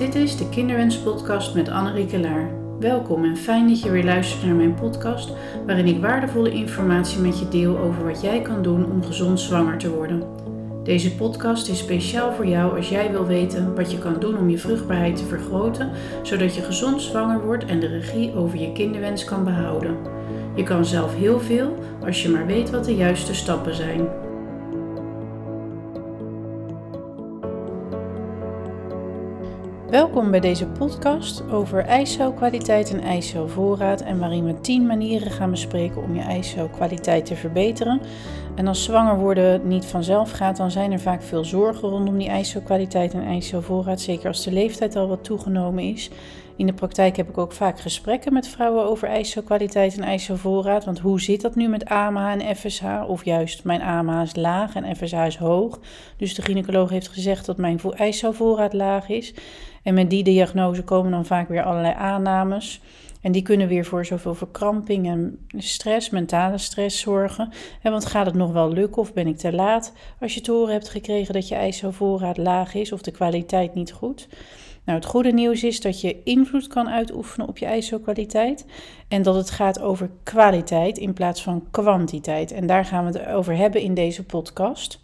Dit is de Kinderwens-podcast met Annerieke Laar. Welkom en fijn dat je weer luistert naar mijn podcast, waarin ik waardevolle informatie met je deel over wat jij kan doen om gezond zwanger te worden. Deze podcast is speciaal voor jou als jij wil weten wat je kan doen om je vruchtbaarheid te vergroten, zodat je gezond zwanger wordt en de regie over je kinderwens kan behouden. Je kan zelf heel veel als je maar weet wat de juiste stappen zijn. Welkom bij deze podcast over ijscelkwaliteit en ijscelvoorraad en waarin we 10 manieren gaan bespreken om je ijscelkwaliteit te verbeteren. En als zwanger worden niet vanzelf gaat, dan zijn er vaak veel zorgen rondom die ijscelkwaliteit en ijscelvoorraad, zeker als de leeftijd al wat toegenomen is. In de praktijk heb ik ook vaak gesprekken met vrouwen over ijscelkwaliteit en ijscelvoorraad. Want hoe zit dat nu met AMH en FSH? Of juist, mijn AMH is laag en FSH is hoog. Dus de gynaecoloog heeft gezegd dat mijn ijscelvoorraad laag is. En met die diagnose komen dan vaak weer allerlei aannames. En die kunnen weer voor zoveel verkramping en stress, mentale stress zorgen. want gaat het nog wel lukken of ben ik te laat als je te horen hebt gekregen dat je ijsselvoorraad laag is of de kwaliteit niet goed? Nou, het goede nieuws is dat je invloed kan uitoefenen op je ijsselkwaliteit en dat het gaat over kwaliteit in plaats van kwantiteit. En daar gaan we het over hebben in deze podcast.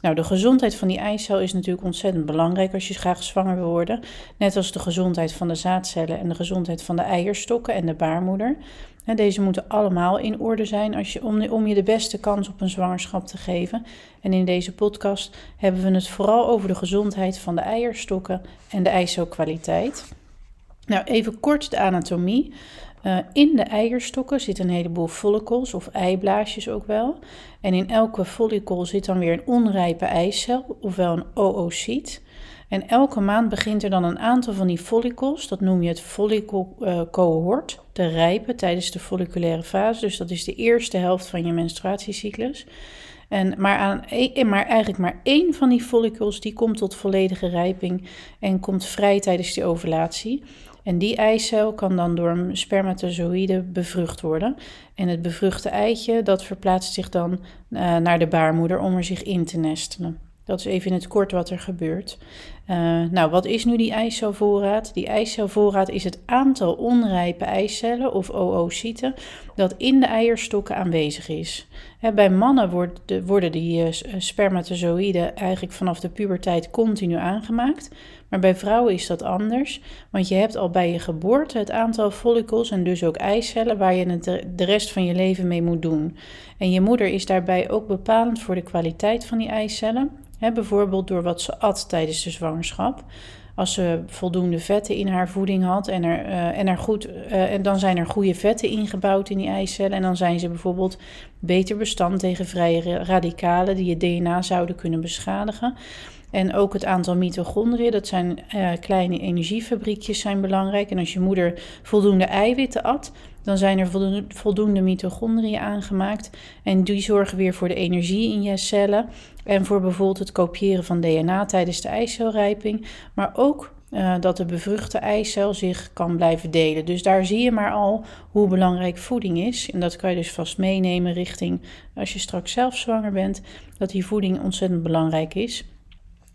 Nou, de gezondheid van die eicel is natuurlijk ontzettend belangrijk als je graag zwanger wil worden. Net als de gezondheid van de zaadcellen en de gezondheid van de eierstokken en de baarmoeder. Deze moeten allemaal in orde zijn als je, om, om je de beste kans op een zwangerschap te geven. En in deze podcast hebben we het vooral over de gezondheid van de eierstokken en de eicelkwaliteit. Nou, even kort de anatomie. Uh, in de eierstokken zitten een heleboel follicles of eiblaasjes ook wel. En in elke follicle zit dan weer een onrijpe eicel, ofwel een oocyt. En elke maand begint er dan een aantal van die follicles, dat noem je het follicle uh, cohort, te rijpen tijdens de folliculaire fase. Dus dat is de eerste helft van je menstruatiecyclus. En maar, aan, e, maar eigenlijk maar één van die follicles die komt tot volledige rijping en komt vrij tijdens die ovulatie. En die eicel kan dan door een spermatozoïde bevrucht worden. En het bevruchte eitje dat verplaatst zich dan uh, naar de baarmoeder om er zich in te nestelen. Dat is even in het kort wat er gebeurt. Uh, nou, wat is nu die eicelvoorraad? Die eicelvoorraad is het aantal onrijpe eicellen of oocyten dat in de eierstokken aanwezig is. bij mannen worden, worden die uh, spermatozoïden eigenlijk vanaf de puberteit continu aangemaakt. Maar bij vrouwen is dat anders, want je hebt al bij je geboorte het aantal follicles en dus ook eicellen waar je de rest van je leven mee moet doen. En je moeder is daarbij ook bepalend voor de kwaliteit van die eicellen bijvoorbeeld door wat ze at tijdens de zwangerschap. Als ze voldoende vetten in haar voeding had en, er, uh, en, er goed, uh, en dan zijn er goede vetten ingebouwd in die eicellen. En dan zijn ze bijvoorbeeld beter bestand tegen vrije radicalen die je DNA zouden kunnen beschadigen. En ook het aantal mitochondriën, dat zijn uh, kleine energiefabriekjes, zijn belangrijk. En als je moeder voldoende eiwitten at, dan zijn er voldoende, voldoende mitochondriën aangemaakt. En die zorgen weer voor de energie in je cellen. En voor bijvoorbeeld het kopiëren van DNA tijdens de eicelrijping. Maar ook uh, dat de bevruchte eicel zich kan blijven delen. Dus daar zie je maar al hoe belangrijk voeding is. En dat kan je dus vast meenemen richting als je straks zelf zwanger bent, dat die voeding ontzettend belangrijk is.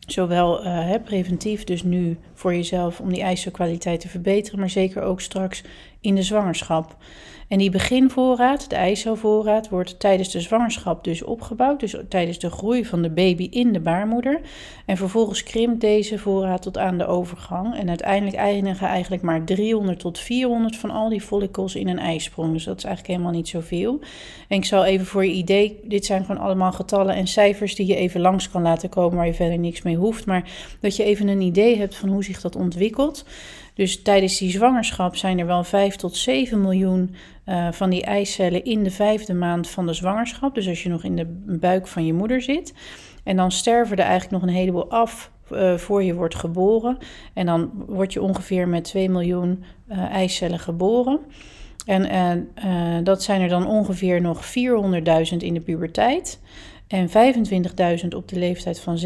Zowel uh, preventief, dus nu voor jezelf om die eicelkwaliteit te verbeteren, maar zeker ook straks in de zwangerschap. En die beginvoorraad, de eicelvoorraad, wordt tijdens de zwangerschap dus opgebouwd. Dus tijdens de groei van de baby in de baarmoeder. En vervolgens krimpt deze voorraad tot aan de overgang. En uiteindelijk eindigen eigenlijk maar 300 tot 400 van al die follicles in een ijsprong. Dus dat is eigenlijk helemaal niet zoveel. En ik zal even voor je idee, dit zijn gewoon allemaal getallen en cijfers die je even langs kan laten komen waar je verder niks mee hoeft. Maar dat je even een idee hebt van hoe zich dat ontwikkelt. Dus tijdens die zwangerschap zijn er wel 5 tot 7 miljoen uh, van die eicellen in de vijfde maand van de zwangerschap. Dus als je nog in de buik van je moeder zit. En dan sterven er eigenlijk nog een heleboel af uh, voor je wordt geboren. En dan word je ongeveer met 2 miljoen uh, eicellen geboren. En dat zijn er dan ongeveer nog 400.000 in de puberteit. En 25.000 op de leeftijd van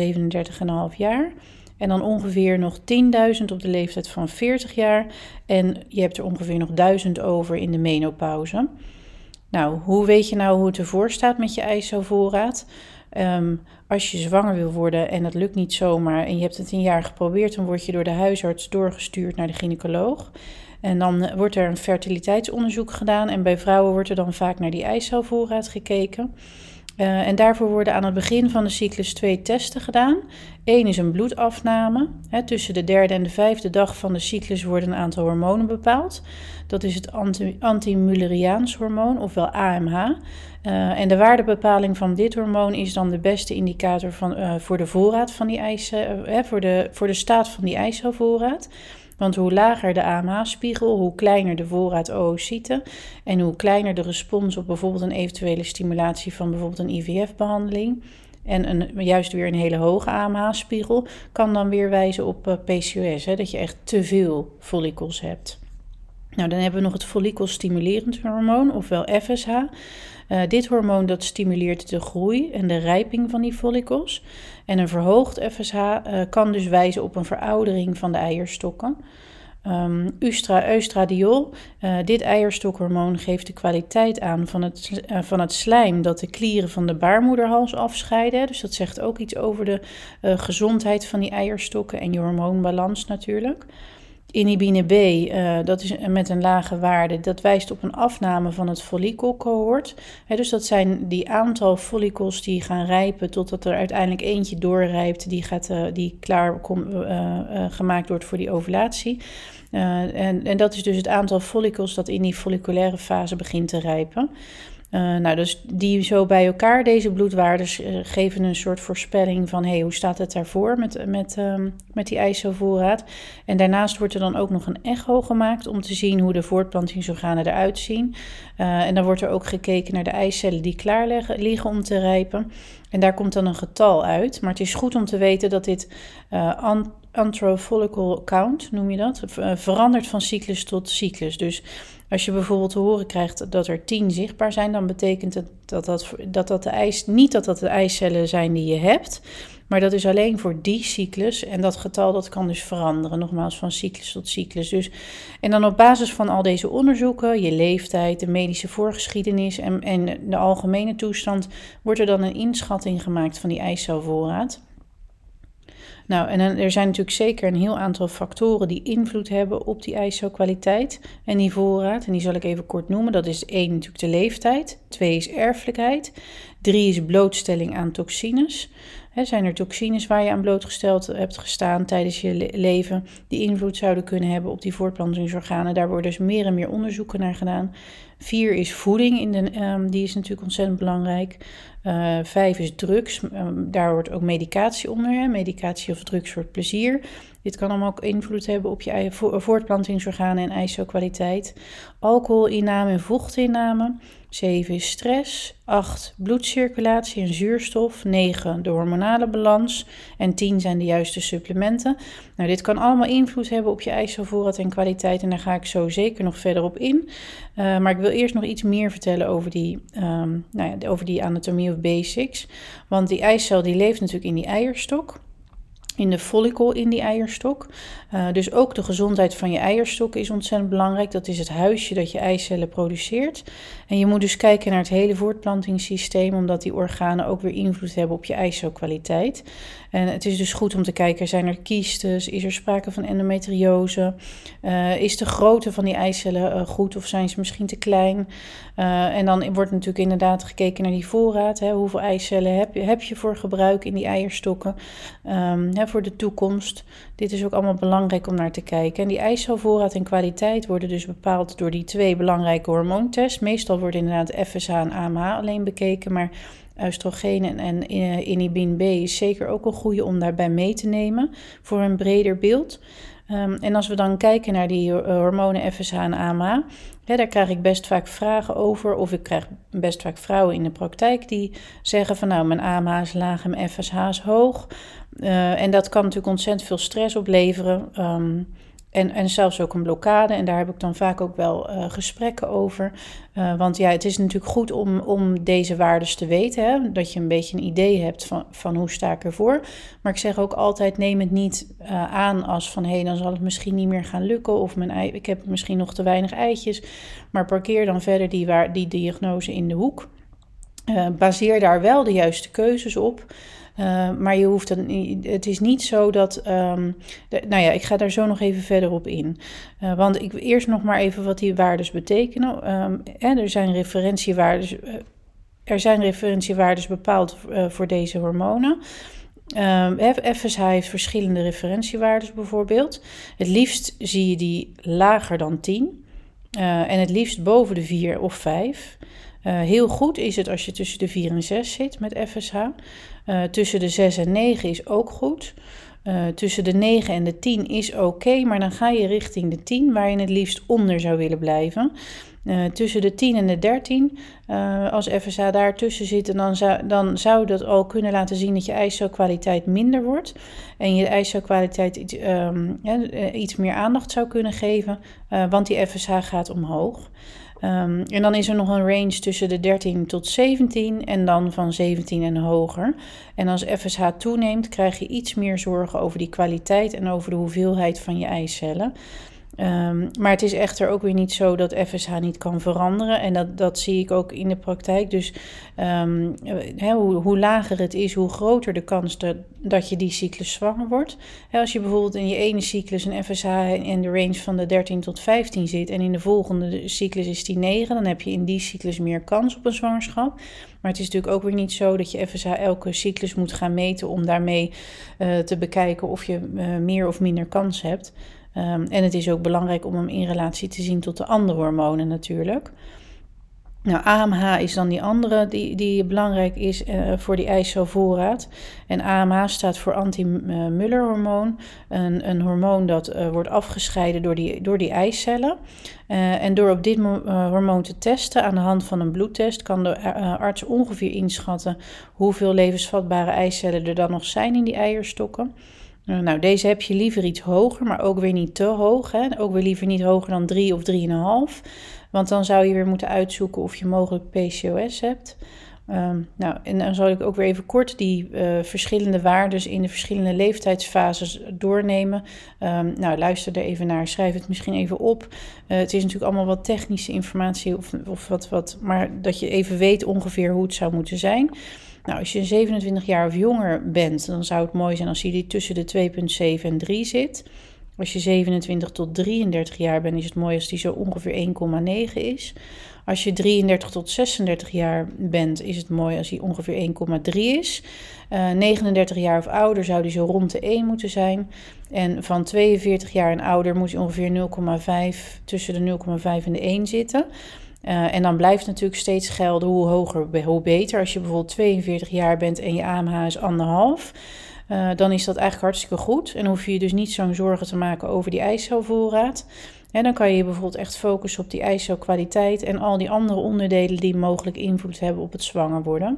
37,5 jaar. En dan ongeveer nog 10.000 op de leeftijd van 40 jaar. En je hebt er ongeveer nog 1000 over in de menopauze. Nou, hoe weet je nou hoe het ervoor staat met je ijsselvoorraad? Ehm, als je zwanger wil worden en dat lukt niet zomaar en je hebt het een jaar geprobeerd, dan word je door de huisarts doorgestuurd naar de gynaecoloog. En dan wordt er een fertiliteitsonderzoek gedaan en bij vrouwen wordt er dan vaak naar die eicelvoorraad gekeken. Uh, en daarvoor worden aan het begin van de cyclus twee testen gedaan. Eén is een bloedafname. Tussen de derde en de vijfde dag van de cyclus worden een aantal hormonen bepaald. Dat is het anti-Mulleriaans hormoon, ofwel AMH. Eh, en de waardebepaling van dit hormoon is dan de beste indicator van, uh, voor de voorraad van die eicel, voor, de, voor de staat van die eicelvoorraad. Want hoe lager de AMH-spiegel, hoe kleiner de voorraad oocyten en hoe kleiner de respons op bijvoorbeeld een eventuele stimulatie van bijvoorbeeld een IVF-behandeling. En een, juist weer een hele hoge AMH-spiegel kan dan weer wijzen op eh, PCOS, hè, dat je echt te veel follicels hebt. Nou, dan hebben we nog het follicelstimulerend hormoon, ofwel FSH. Uh, dit hormoon dat stimuleert de groei en de rijping van die follicels. En een verhoogd FSH eh, kan dus wijzen op een veroudering van de eierstokken. Um, Eustradiol, uh, dit eierstokhormoon geeft de kwaliteit aan van het, uh, van het slijm dat de klieren van de baarmoederhals afscheiden. Dus dat zegt ook iets over de gezondheid van die eierstokken en je hormoonbalans natuurlijk. Inhibine B, uh, dat is met een lage waarde, dat wijst op een afname van het follikelcohort. dus dat zijn die aantal follicels die gaan rijpen totdat er uiteindelijk eentje doorrijpt, die, gaat, uh, die klaar uh, gemaakt wordt voor die ovulatie. en, en dat is dus het aantal follicels dat in die folliculaire fase begint te rijpen. Uh, nou, dus die zo bij elkaar, deze bloedwaardes, uh, geven een soort voorspelling van hey, hoe staat het daarvoor met, met, um, met die eicelvoorraad. En daarnaast wordt er dan ook nog een echo gemaakt om te zien hoe de voortplantingsorganen eruit zien. Uh, en dan wordt er ook gekeken naar de eicellen die klaar liggen, om te rijpen. En daar komt dan een getal uit. Maar het is goed om te weten dat dit anthrofollical count, noem je dat, verandert van cyclus tot cyclus. Dus als je bijvoorbeeld te horen krijgt dat er tien zichtbaar zijn, dan betekent het dat dat, dat, dat de ijs, niet dat dat de eicellen zijn die je hebt, maar dat is alleen voor die cyclus. En dat getal dat kan dus veranderen, nogmaals van cyclus tot cyclus. Dus, en dan op basis van al deze onderzoeken, je leeftijd, de medische voorgeschiedenis en, en de algemene toestand, wordt er dan een inschatting gemaakt van die eicelvoorraad. Nou, en er zijn natuurlijk zeker een heel aantal factoren die invloed hebben op die ISO-kwaliteit en die voorraad. En die zal ik even kort noemen. Dat is één natuurlijk de leeftijd, twee is erfelijkheid, drie is blootstelling aan toxines. zijn er toxines waar je aan blootgesteld hebt gestaan tijdens je leven die invloed zouden kunnen hebben op die voortplantingsorganen? Daar worden dus meer en meer onderzoeken naar gedaan. Vier is voeding, in de, um, die is natuurlijk ontzettend belangrijk. Uh, vijf is drugs, um, daar wordt ook medicatie onder. Medicatie of drugs voor plezier. Dit kan allemaal ook invloed hebben op je voortplantingsorganen en ijzerkwaliteit. Alcoholinname en vochtinname. 7 is stress. 8 bloedcirculatie en zuurstof. 9 de hormonale balans. En 10 zijn de juiste supplementen. Nou, dit kan allemaal invloed hebben op je ijzervoorraad en kwaliteit. En daar ga ik zo zeker nog verder op in. Uh, maar ik wil eerst nog iets meer vertellen over die, um, nou ja, over die anatomie of basics. Want die eicel die leeft natuurlijk in die eierstok in de follicle in die eierstok. Uh, dus ook de gezondheid van je eierstok is ontzettend belangrijk. Dat is het huisje dat je eicellen produceert. En je moet dus kijken naar het hele voortplantingssysteem, omdat die organen ook weer invloed hebben op je eicelkwaliteit. En het is dus goed om te kijken, zijn er kiestes? Is er sprake van endometriose? Uh, is de grootte van die eicellen uh, goed of zijn ze misschien te klein? Uh, en dan wordt natuurlijk inderdaad gekeken naar die voorraad. Hè? Hoeveel eicellen heb je, voor gebruik in die eierstokken um, hè, voor de toekomst? Dit is ook allemaal belangrijk om naar te kijken. En die eicelvoorraad en kwaliteit worden dus bepaald door die twee belangrijke hormoontests. Meestal wordt inderdaad FSH en AMH alleen bekeken, maar Oestrogeen en eh, inhibin B is zeker ook een goede om daarbij mee te nemen voor een breder beeld. Um, en als we dan kijken naar die eh, hormonen FSH en AMA, daar krijg ik best vaak vragen over. Of ik krijg best vaak vrouwen in de praktijk die zeggen van nou, mijn AMA is laag en mijn FSH is hoog. Uh, en dat kan natuurlijk ontzettend veel stress opleveren. Um, en, en zelfs ook een blokkade. En daar heb ik dan vaak ook wel uh, gesprekken over. Uh, want ja, het is natuurlijk goed om, om deze waardes te weten. Hè? Dat je een beetje een idee hebt van, van hoe sta ik ervoor. Maar ik zeg ook altijd, neem het niet uh, aan als van... hé, hey, dan zal het misschien niet meer gaan lukken. Of mijn ei, ik heb misschien nog te weinig eitjes. Maar parkeer dan verder die, waar, die diagnose in de hoek. Baseer daar wel de juiste keuzes op. Uh, maar je hoeft dan, het is niet zo dat. De, nou ja, ik ga daar zo nog even verder op in. Uh, want ik eerst nog maar even wat die waardes betekenen. Hè, er zijn referentiewaardes. er zijn referentiewaardes bepaald voor deze hormonen. Um, FSH heeft verschillende referentiewaardes bijvoorbeeld. Het liefst zie je die lager dan 10 uh, en het liefst boven de 4 of 5. Uh, heel goed is het als je tussen de 4 en 6 zit met FSH. Uh, tussen de 6 en 9 is ook goed. Uh, tussen de 9 en de 10 is oké, maar dan ga je richting de 10, waar je het liefst onder zou willen blijven. Uh, tussen de 10 en de 13, uh, als FSH daartussen zit, dan zou, dan zou dat al kunnen laten zien dat je ijzerkwaliteit minder wordt. En je ijzerkwaliteit iets, um, ja, iets meer aandacht zou kunnen geven, want die FSH gaat omhoog. Um, en dan is er nog een range tussen de 13 tot 17 en dan van 17 en hoger. En als FSH toeneemt, krijg je iets meer zorgen over die kwaliteit en over de hoeveelheid van je eicellen. Um, maar het is echter ook weer niet zo dat FSH niet kan veranderen. En dat, dat zie ik ook in de praktijk. Dus um, hoe, hoe, lager het is, hoe groter de kans dat, dat je die cyclus zwanger wordt. als je bijvoorbeeld in je ene cyclus een FSH in de range van de 13 tot 15 zit. En in de volgende cyclus is die 9. Dan heb je in die cyclus meer kans op een zwangerschap. Maar het is natuurlijk ook weer niet zo dat je FSH elke cyclus moet gaan meten om daarmee uh, te bekijken of je uh, meer of minder kans hebt. Um, en het is ook belangrijk om hem in relatie te zien tot de andere hormonen natuurlijk. Nou, AMH is dan die andere die, die belangrijk is uh, voor die ijzervoorraad. En AMH staat voor anti-Muller-hormoon. Een, een hormoon dat uh, wordt afgescheiden door die, door die eicellen. Uh, en door op dit hormoon te testen aan de hand van een bloedtest... kan de arts ongeveer inschatten hoeveel levensvatbare eicellen er dan nog zijn in die eierstokken. Eh, nou, deze heb je liever iets hoger, maar ook weer niet te hoog. Hè? Ook weer liever niet hoger dan 3 of 3,5. Want dan zou je weer moeten uitzoeken of je mogelijk PCOS hebt. Um, nou, en dan zal ik ook weer even kort die uh, verschillende waarden in de verschillende leeftijdsfases doornemen. Um, nou, luister er even naar, schrijf het misschien even op. Uh, het is natuurlijk allemaal wat technische informatie, of, of wat, wat, maar dat je even weet ongeveer hoe het zou moeten zijn. Nou, als je 27 jaar of jonger bent, dan zou het mooi zijn als je die tussen de 2,7 en 3 zit. Als je 27 tot 33 jaar bent, is het mooi als die zo ongeveer 1,9 is. Als je 33 tot 36 jaar bent, is het mooi als die ongeveer 1,3 is. Uh, 39 jaar of ouder zou die zo rond de 1 moeten zijn. En van 42 jaar en ouder moet je ongeveer 0,5 tussen de 0,5 en de 1 zitten. Uh, en dan blijft natuurlijk steeds gelden hoe hoger, hoe beter. Als je bijvoorbeeld 42 jaar bent en je AMH is anderhalf, uh, dan is dat eigenlijk hartstikke goed. En hoef je je dus niet zo'n zorgen te maken over die ijscelvoorraad. En dan kan je bijvoorbeeld echt focussen op die ijscelkwaliteit en al die andere onderdelen die mogelijk invloed hebben op het zwanger worden.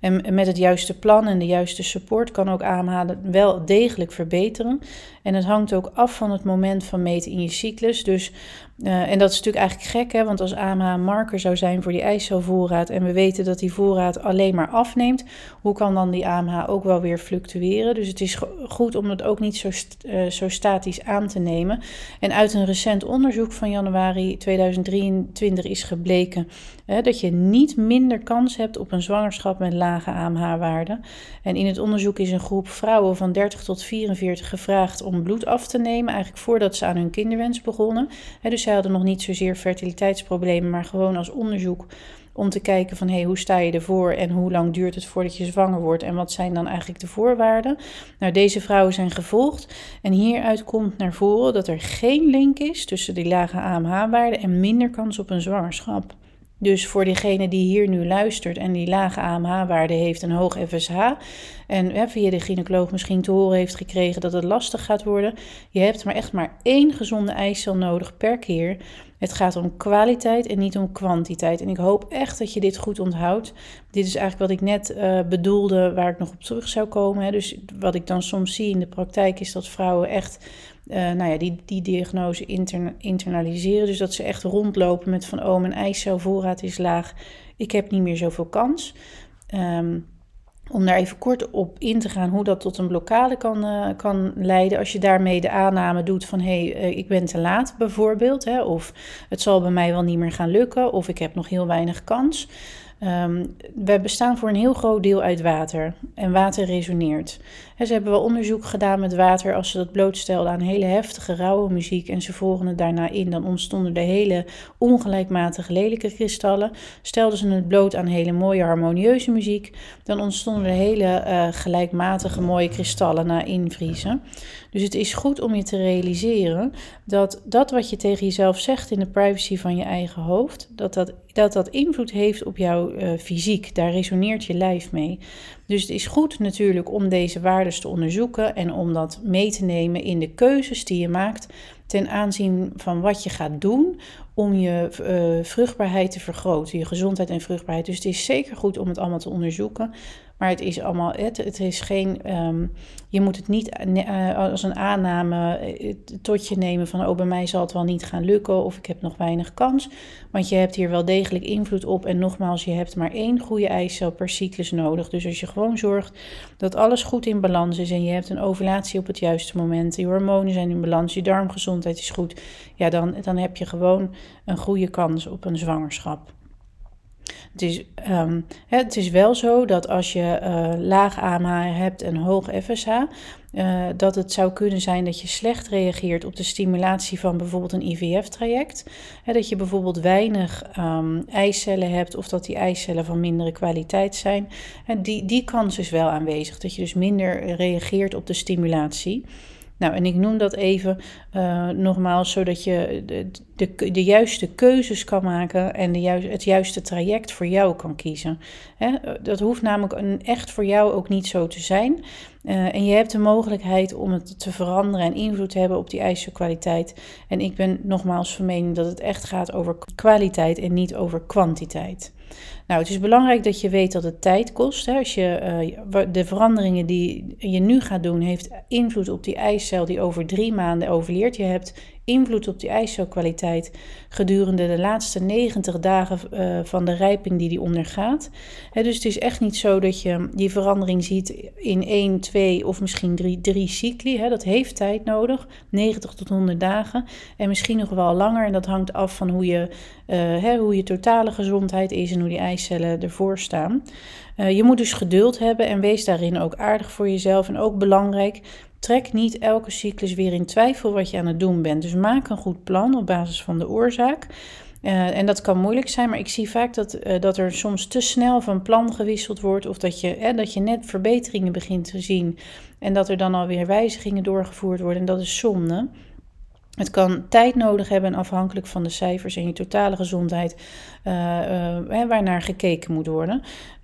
En met het juiste plan en de juiste support kan ook AMH wel degelijk verbeteren. En het hangt ook af van het moment van meten in je cyclus. Dus, uh, en dat is natuurlijk eigenlijk gek, hè? want als AMH een marker zou zijn voor die ijscelvoorraad en we weten dat die voorraad alleen maar afneemt, hoe kan dan die AMH ook wel weer fluctueren? Dus het is goed om het ook niet zo, uh, zo statisch aan te nemen. En uit een recent onderzoek van januari 2023 is gebleken uh, dat je niet minder kans hebt op een zwangerschap met lage AMH-waarden. En in het onderzoek is een groep vrouwen van 30 tot 44 gevraagd om bloed af te nemen, eigenlijk voordat ze aan hun kinderwens begonnen. dus zij hadden nog niet zozeer fertiliteitsproblemen, maar gewoon als onderzoek om te kijken van hey, hoe sta je ervoor en hoe lang duurt het voordat je zwanger wordt en wat zijn dan eigenlijk de voorwaarden. Nou, deze vrouwen zijn gevolgd en hieruit komt naar voren dat er geen link is tussen die lage AMH-waarden en minder kans op een zwangerschap. Dus voor diegene die hier nu luistert en die lage AMH-waarde heeft, een hoog FSH, en via de gynaecoloog misschien te horen heeft gekregen dat het lastig gaat worden, je hebt maar echt maar één gezonde eicel nodig per keer. Het gaat om kwaliteit en niet om kwantiteit. En ik hoop echt dat je dit goed onthoudt. Dit is eigenlijk wat ik net uh, bedoelde, waar ik nog op terug zou komen. Hè. Dus wat ik dan soms zie in de praktijk is dat vrouwen echt uh, nou ja, die, die diagnose internaliseren. Dus dat ze echt rondlopen met van oh, mijn eicelvoorraad is laag. Ik heb niet meer zoveel kans. Um, om daar even kort op in te gaan hoe dat tot een blokkade kan, uh, kan leiden. Als je daarmee de aanname doet van hé, hey, uh, ik ben te laat bijvoorbeeld. Hè, of het zal bij mij wel niet meer gaan lukken. Of ik heb nog heel weinig kans. Wij bestaan voor een heel groot deel uit water en water resoneert. Ze hebben wel onderzoek gedaan met water als ze dat blootstelden aan hele heftige rauwe muziek en ze volgen het daarna in. Dan ontstonden er hele ongelijkmatige lelijke kristallen. Stelden ze het bloot aan hele mooie harmonieuze muziek, dan ontstonden er hele uh, gelijkmatige mooie kristallen na invriezen. Dus het is goed om je te realiseren dat dat wat je tegen jezelf zegt in de privacy van je eigen hoofd, dat dat, dat, dat invloed heeft op jouw uh, fysiek. Daar resoneert je lijf mee. Dus het is goed natuurlijk om deze waarden te onderzoeken en om dat mee te nemen in de keuzes die je maakt ten aanzien van wat je gaat doen om je uh, vruchtbaarheid te vergroten, je gezondheid en vruchtbaarheid. Dus het is zeker goed om het allemaal te onderzoeken. Maar het is allemaal, het, is geen, um, je moet het niet uh, als een aanname eh, tot je nemen van, oh bij mij zal het wel niet gaan lukken of ik heb nog weinig kans. Want je hebt hier wel degelijk invloed op en nogmaals, je hebt maar één goede eicel per cyclus nodig. Dus als je gewoon zorgt dat alles goed in balans is en je hebt een ovulatie op het juiste moment, je hormonen zijn in balans, je darmgezondheid is goed, ja dan, dan heb je gewoon een goede kans op een zwangerschap. Het is, um, het is wel zo dat als je uh, laag AMH hebt en hoog FSH, uh, dat het zou kunnen zijn dat je slecht reageert op de stimulatie van bijvoorbeeld een IVF-traject. dat je bijvoorbeeld weinig um, eicellen hebt of dat die eicellen van mindere kwaliteit zijn. En die, die kans is wel aanwezig, dat je dus minder reageert op de stimulatie. Nou, en ik noem dat even uh, nogmaals, zodat je de, de, de, juiste keuzes kan maken en de juist, het juiste traject voor jou kan kiezen. Hè? Dat hoeft namelijk een, echt voor jou ook niet zo te zijn. Uh, en je hebt de mogelijkheid om het te veranderen en invloed te hebben op die ijzerkwaliteit. En ik ben nogmaals van mening dat het echt gaat over kwaliteit en niet over kwantiteit. Nou, het is belangrijk dat je weet dat het tijd kost. Hè. Als je, uh, de veranderingen die je nu gaat doen, heeft invloed op die ijscel die over drie maanden overleert. Je hebt invloed op die ijscelkwaliteit gedurende de laatste 90 dagen uh, van de rijping die die ondergaat. dus het is echt niet zo dat je die verandering ziet in 1, 2 of misschien 3, 3 cycli. dat heeft tijd nodig, 90 tot 100 dagen en misschien nog wel langer. En dat hangt af van hoe je, uh, hoe je totale gezondheid is en hoe die eicellen ervoor staan. Uh, je moet dus geduld hebben en wees daarin ook aardig voor jezelf. En ook belangrijk, Trek niet elke cyclus weer in twijfel wat je aan het doen bent. Dus maak een goed plan op basis van de oorzaak. Uh, en dat kan moeilijk zijn, maar ik zie vaak dat, uh, dat er soms te snel van plan gewisseld wordt. Of dat je, eh, dat je net verbeteringen begint te zien. En dat er dan alweer wijzigingen doorgevoerd worden. En dat is zonde. Het kan tijd nodig hebben, afhankelijk van de cijfers en je totale gezondheid, uh, uh, waarnaar gekeken moet worden.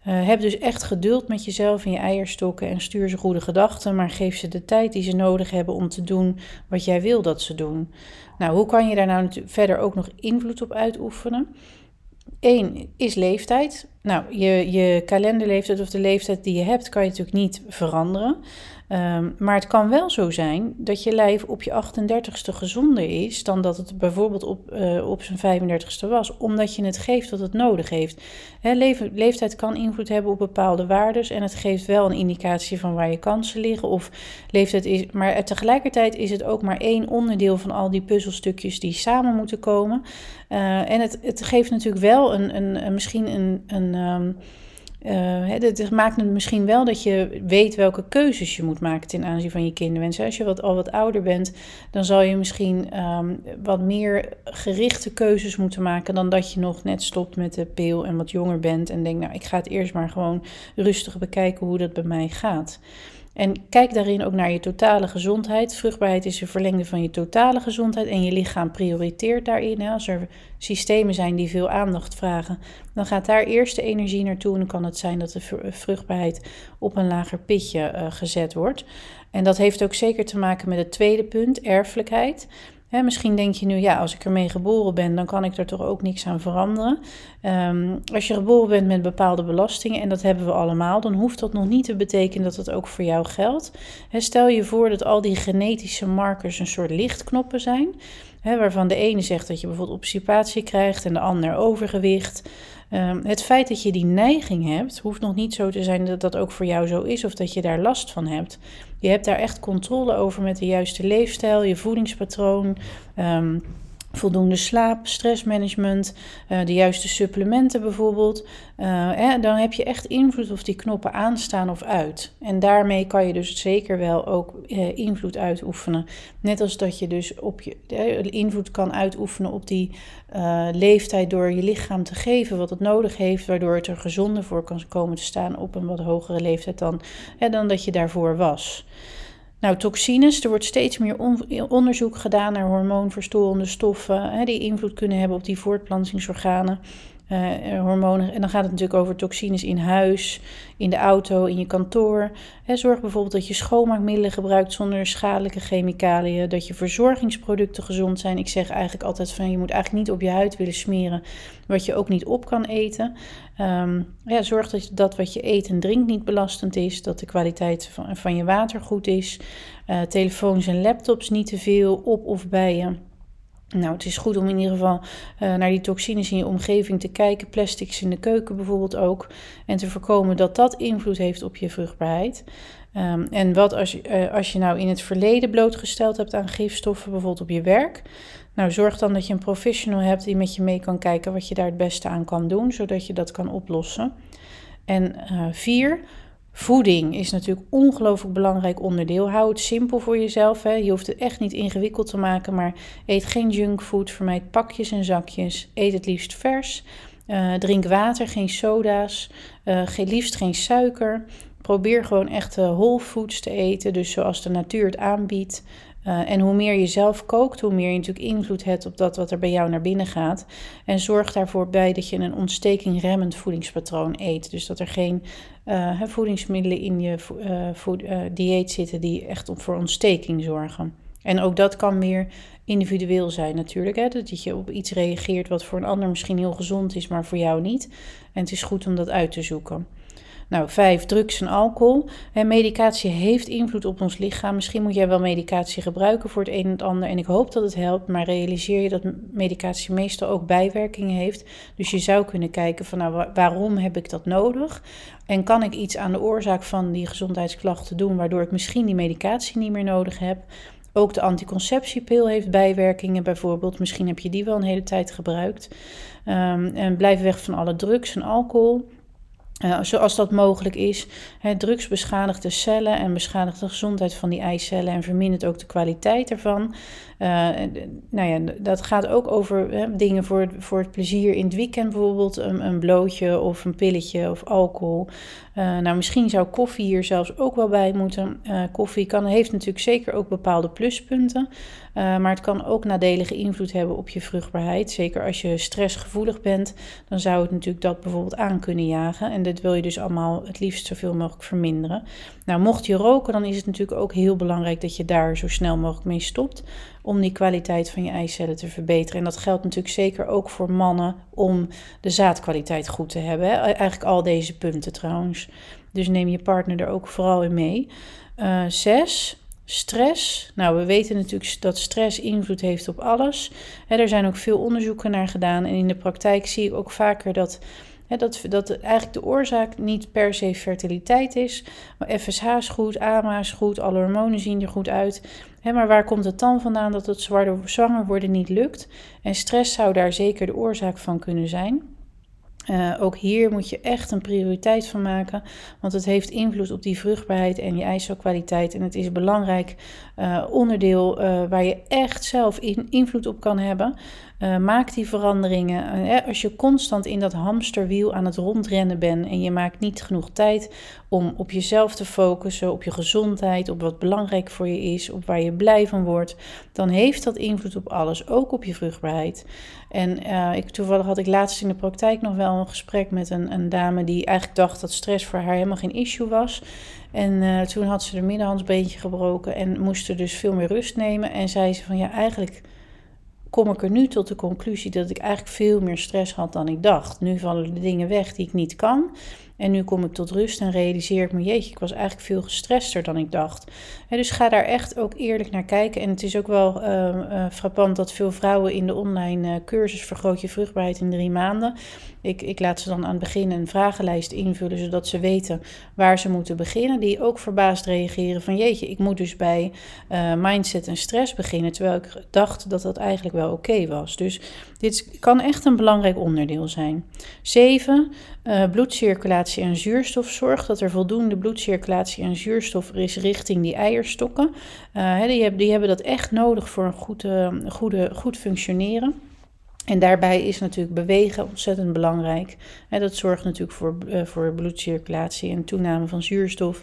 Uh, heb dus echt geduld met jezelf en je eierstokken en stuur ze goede gedachten, maar geef ze de tijd die ze nodig hebben om te doen wat jij wil dat ze doen. Nou, hoe kan je daar nou verder ook nog invloed op uitoefenen? Eén is leeftijd. Nou, je, je kalenderleeftijd of de leeftijd die je hebt, kan je natuurlijk niet veranderen. Um, maar het kan wel zo zijn dat je lijf op je 38ste gezonder is dan dat het bijvoorbeeld op, uh, op zijn 35ste was, omdat je het geeft wat het nodig heeft. He, leeftijd kan invloed hebben op bepaalde waarden en het geeft wel een indicatie van waar je kansen liggen. Of leeftijd is, maar tegelijkertijd is het ook maar één onderdeel van al die puzzelstukjes die samen moeten komen. Uh, en het, het geeft natuurlijk wel een, een, misschien een. een um, het maakt het misschien wel dat je weet welke keuzes je moet maken ten aanzien van je kinderwensen. Als je wat, al wat ouder bent, dan zal je misschien um, wat meer gerichte keuzes moeten maken dan dat je nog net stopt met de pil en wat jonger bent en denkt, nou ik ga het eerst maar gewoon rustig bekijken hoe dat bij mij gaat. En kijk daarin ook naar je totale gezondheid. Vruchtbaarheid is een verlengde van je totale gezondheid en je lichaam prioriteert daarin. Als er systemen zijn die veel aandacht vragen, dan gaat daar eerst de energie naartoe. En dan kan het zijn dat de vruchtbaarheid op een lager pitje uh, gezet wordt. En dat heeft ook zeker te maken met het tweede punt, erfelijkheid misschien denk je nu, ja, als ik ermee geboren ben, dan kan ik er toch ook niks aan veranderen. Um, als je geboren bent met bepaalde belastingen, en dat hebben we allemaal, dan hoeft dat nog niet te betekenen dat het ook voor jou geldt. stel je voor dat al die genetische markers een soort lichtknoppen zijn, waarvan de ene zegt dat je bijvoorbeeld obstipatie krijgt en de ander overgewicht. Um, het feit dat je die neiging hebt, hoeft nog niet zo te zijn dat dat ook voor jou zo is of dat je daar last van hebt. Je hebt daar echt controle over met de juiste leefstijl, je voedingspatroon. Um, voldoende slaap, stressmanagement, uh, de juiste supplementen bijvoorbeeld. Uh, dan heb je echt invloed of die knoppen aanstaan of uit. En daarmee kan je dus zeker wel ook uh, invloed uitoefenen. Net als dat je dus op je, invloed kan uitoefenen op die leeftijd door je lichaam te geven wat het nodig heeft, waardoor het er gezonder voor kan komen te staan op een wat hogere leeftijd dan, dan dat je daarvoor was. Nou, toxines, er wordt steeds meer onderzoek gedaan naar hormoonverstorende stoffen hè, die invloed kunnen hebben op die voortplantingsorganen. Uh, hormonen. En dan gaat het natuurlijk over toxines in huis, in de auto, in je kantoor. zorg bijvoorbeeld dat je schoonmaakmiddelen gebruikt zonder schadelijke chemicaliën. Dat je verzorgingsproducten gezond zijn. Ik zeg eigenlijk altijd van je moet eigenlijk niet op je huid willen smeren wat je ook niet op kan eten. Ehm, ja, zorg dat dat wat je eet en drinkt niet belastend is. Dat de kwaliteit van, van je water goed is. Uh, telefoons en laptops niet te veel op of bij je. Nou, het is goed om in ieder geval uh, naar die toxines in je omgeving te kijken. Plastics in de keuken bijvoorbeeld ook. En te voorkomen dat dat invloed heeft op je vruchtbaarheid. Um, en wat als je, uh, als je nou in het verleden blootgesteld hebt aan gifstoffen, bijvoorbeeld op je werk. Nou, zorg dan dat je een professional hebt die met je mee kan kijken wat je daar het beste aan kan doen, zodat je dat kan oplossen. En uh, vier, Voeding is natuurlijk ongelooflijk belangrijk onderdeel. Hou het simpel voor jezelf. Hè. Je hoeft het echt niet ingewikkeld te maken, maar eet geen junkfood. Vermijd pakjes en zakjes. Eet het liefst vers. Uh, drink water, geen soda's. Uh, liefst geen suiker. Probeer gewoon echt whole foods te eten, dus zoals de natuur het aanbiedt. Uh, en hoe meer je zelf kookt, hoe meer je natuurlijk invloed hebt op dat wat er bij jou naar binnen gaat. En zorg daarvoor bij dat je een ontstekingremmend voedingspatroon eet. Dus dat er geen uh, voedingsmiddelen in je uh, dieet zitten die echt voor ontsteking zorgen. En ook dat kan meer individueel zijn natuurlijk. Hè? Dat je op iets reageert wat voor een ander misschien heel gezond is, maar voor jou niet. En het is goed om dat uit te zoeken. Nou, vijf, drugs en alcohol. Medicatie heeft invloed op ons lichaam. Misschien moet jij wel medicatie gebruiken voor het een en het ander. En ik hoop dat het helpt, maar realiseer je dat medicatie meestal ook bijwerkingen heeft. Dus je zou kunnen kijken van nou, waarom heb ik dat nodig? En kan ik iets aan de oorzaak van die gezondheidsklachten doen, waardoor ik misschien die medicatie niet meer nodig heb? Ook de anticonceptiepil heeft bijwerkingen bijvoorbeeld. Misschien heb je die wel een hele tijd gebruikt. Um, en blijf weg van alle drugs en alcohol. Zoals dat mogelijk is. Hè, drugs beschadigt de cellen en beschadigt de gezondheid van die eicellen en vermindert ook de kwaliteit ervan. Uh, nou ja, dat gaat ook over hè, dingen voor, voor het plezier in het weekend, bijvoorbeeld een, een blootje of een pilletje of alcohol. Uh, nou, misschien zou koffie hier zelfs ook wel bij moeten. koffie kan, heeft natuurlijk zeker ook bepaalde pluspunten. Maar het kan ook nadelige invloed hebben op je vruchtbaarheid. Zeker als je stressgevoelig bent, dan zou het natuurlijk dat bijvoorbeeld aan kunnen jagen. En dit wil je dus allemaal het liefst zoveel mogelijk verminderen. Nou, mocht je roken, dan is het natuurlijk ook heel belangrijk dat je daar zo snel mogelijk mee stopt. Om die kwaliteit van je eicellen te verbeteren. En dat geldt natuurlijk zeker ook voor mannen om de zaadkwaliteit goed te hebben. Hè? Eigenlijk al deze punten trouwens. Dus neem je partner er ook vooral in mee. Uh, zes, Stress. Nou, we weten natuurlijk dat stress invloed heeft op alles. er zijn ook veel onderzoeken naar gedaan. En in de praktijk zie ik ook vaker dat, dat, dat eigenlijk de oorzaak niet per se fertiliteit is. FSH is goed, AMA is goed, alle hormonen zien er goed uit. maar waar komt het dan vandaan dat het zwanger worden niet lukt? En stress zou daar zeker de oorzaak van kunnen zijn. Uh, ook hier moet je echt een prioriteit van maken, want het heeft invloed op die vruchtbaarheid en je ijzerkwaliteit. En het is een belangrijk uh, onderdeel uh, waar je echt zelf in, invloed op kan hebben. Uh, maak die veranderingen. Uh, als je constant in dat hamsterwiel aan het rondrennen bent en je maakt niet genoeg tijd om op jezelf te focussen, op je gezondheid, op wat belangrijk voor je is, op waar je blij van wordt, dan heeft dat invloed op alles, ook op je vruchtbaarheid. En uh, toevallig had ik laatst in de praktijk nog wel een gesprek met een, een dame die eigenlijk dacht dat stress voor haar helemaal geen issue was. En toen had ze de middenhandsbeentje gebroken en moest er dus veel meer rust nemen. En zei ze van ja, eigenlijk kom ik er nu tot de conclusie dat ik eigenlijk veel meer stress had dan ik dacht. Nu vallen de dingen weg die ik niet kan. En nu kom ik tot rust en realiseer ik me, jeetje, ik was eigenlijk veel gestrester dan ik dacht. dus ga daar echt ook eerlijk naar kijken. En het is ook wel uh, frappant dat veel vrouwen in de online cursus Vergroot je vruchtbaarheid in drie maanden ik, ik laat ze dan aan het begin een vragenlijst invullen, zodat ze weten waar ze moeten beginnen. Die ook verbaasd reageren van jeetje, ik moet dus bij uh, mindset en stress beginnen, terwijl ik dacht dat dat eigenlijk wel oké was. Dus dit kan echt een belangrijk onderdeel zijn. 7. Uh, eh, bloedcirculatie en zuurstof. Zorg dat er voldoende bloedcirculatie en zuurstof is richting die eierstokken. Uh, die, hebben, die hebben dat echt nodig voor een goed, goede, goed functioneren. En daarbij is natuurlijk bewegen ontzettend belangrijk. dat zorgt natuurlijk voor, uh, voor bloedcirculatie en toename van zuurstof.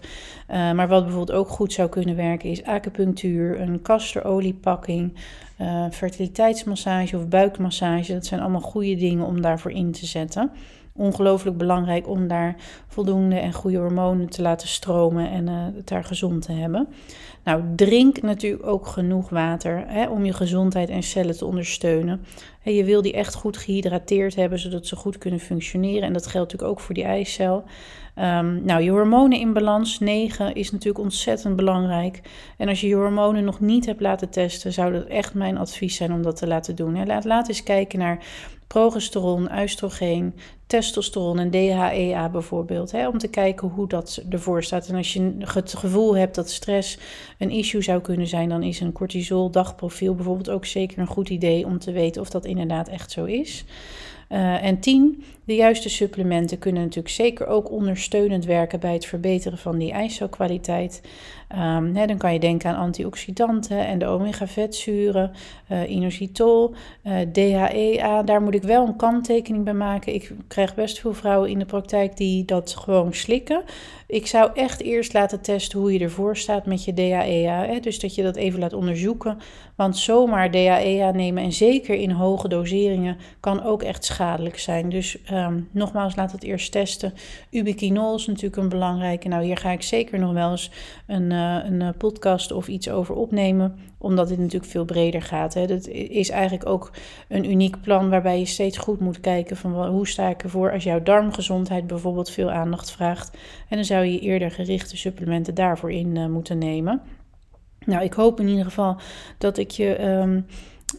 Uh, maar wat bijvoorbeeld ook goed zou kunnen werken is acupunctuur, een casteroliepakking, uh, fertiliteitsmassage of buikmassage. Dat zijn allemaal goede dingen om daarvoor in te zetten ongelooflijk belangrijk om daar voldoende en goede hormonen te laten stromen en het daar gezond te hebben. Nou, drink natuurlijk ook genoeg water hè, om je gezondheid en cellen te ondersteunen. je wil die echt goed gehydrateerd hebben, zodat ze goed kunnen functioneren. En dat geldt natuurlijk ook voor die eicel. Um, nou, je hormonen in balans 9 is natuurlijk ontzettend belangrijk. En als je je hormonen nog niet hebt laten testen, zou dat echt mijn advies zijn om dat te laten doen. Laat, laat eens kijken naar progesteron, oestrogeen, testosteron en DHEA bijvoorbeeld. Hè, om te kijken hoe dat ervoor staat. En als je het gevoel hebt dat stress een issue zou kunnen zijn, dan is een cortisol dagprofiel bijvoorbeeld ook zeker een goed idee om te weten of dat inderdaad echt zo is. Uh, en 10. De juiste supplementen kunnen natuurlijk zeker ook ondersteunend werken bij het verbeteren van die ijzerkwaliteit. Um, dan kan je denken aan antioxidanten en de omega-vetzuren, uh, inositol, eh, DHEA. Daar moet ik wel een kanttekening bij maken. Ik krijg best veel vrouwen in de praktijk die dat gewoon slikken. Ik zou echt eerst laten testen hoe je ervoor staat met je DHEA. Dus dat je dat even laat onderzoeken. Want zomaar DHEA nemen en zeker in hoge doseringen kan ook echt schadelijk zijn. Dus um, nogmaals, laat het eerst testen. Ubiquinol is natuurlijk een belangrijke. Nou, hier ga ik zeker nog wel eens een, een eh, podcast of iets over opnemen, omdat dit natuurlijk veel breder gaat. Hè. Is eigenlijk ook een uniek plan waarbij je steeds goed moet kijken van hoe sta ik ervoor als jouw darmgezondheid bijvoorbeeld veel aandacht vraagt. En dan zou je eerder gerichte supplementen daarvoor in uh, moeten nemen. Nou, ik hoop in ieder geval dat ik je um,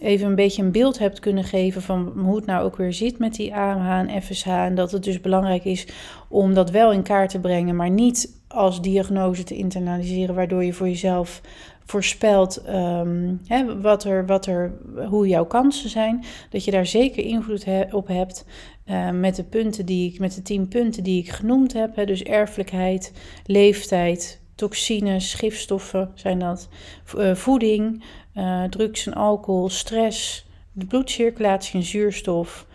even een beetje een beeld hebt kunnen geven van hoe het nou ook weer zit met die AMH en FSH. En dat het dus belangrijk is om dat wel in kaart te brengen, maar niet als diagnose te internaliseren, waardoor je voor jezelf voorspelt um, hè, wat er, wat er, hoe jouw kansen zijn. Dat je daar zeker invloed op hebt uh, met de punten die ik, met de tien punten die ik genoemd heb. Hè, dus erfelijkheid, leeftijd, toxines, gifstoffen zijn dat, uh, voeding, uh, drugs en alcohol, stress, de bloedcirculatie en zuurstof,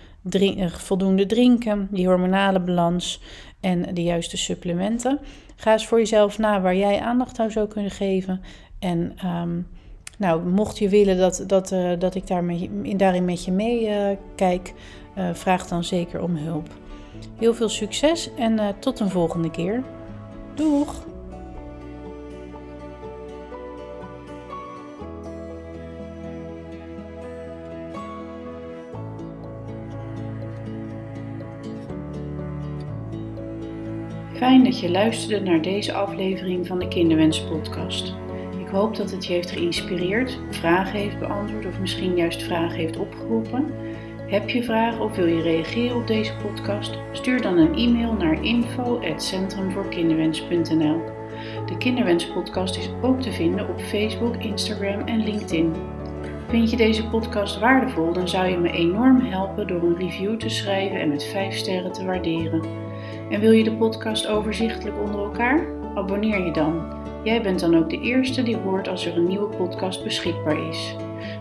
voldoende drinken, die hormonale balans en de juiste supplementen. Ga eens voor jezelf na waar jij aandacht aan zou kunnen geven. En um, nou, mocht je willen dat, dat, uh, dat ik daarin met je mee uh, kijk, uh, vraag dan zeker om hulp. Heel veel succes en tot een volgende keer. Doeg! Fijn dat je luisterde naar deze aflevering van de Kinderwens Podcast. Ik hoop dat het je heeft geïnspireerd, vragen heeft beantwoord of misschien juist vragen heeft opgeroepen. Heb je vragen of wil je reageren op deze podcast? Stuur dan een e-mail naar info@centrumvoorkinderwens.nl. De Kinderwens Podcast is ook te vinden op Facebook, Instagram en LinkedIn. Vind je deze podcast waardevol, dan zou je me enorm helpen door een review te schrijven en met 5 sterren te waarderen. En wil je de podcast overzichtelijk onder elkaar? Abonneer je dan. Jij bent dan ook de eerste die hoort als er een nieuwe podcast beschikbaar is.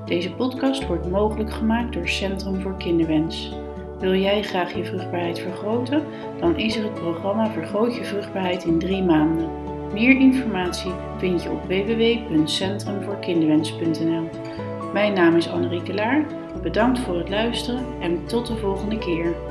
Deze podcast wordt mogelijk gemaakt door Centrum voor Kinderwens. Wil jij graag je vruchtbaarheid vergroten? Dan is er het programma Vergroot je vruchtbaarheid in drie maanden. Meer informatie vind je op www.centrumvoorkinderwens.nl. Mijn naam is Annerieke Laar. Bedankt voor het luisteren en tot de volgende keer.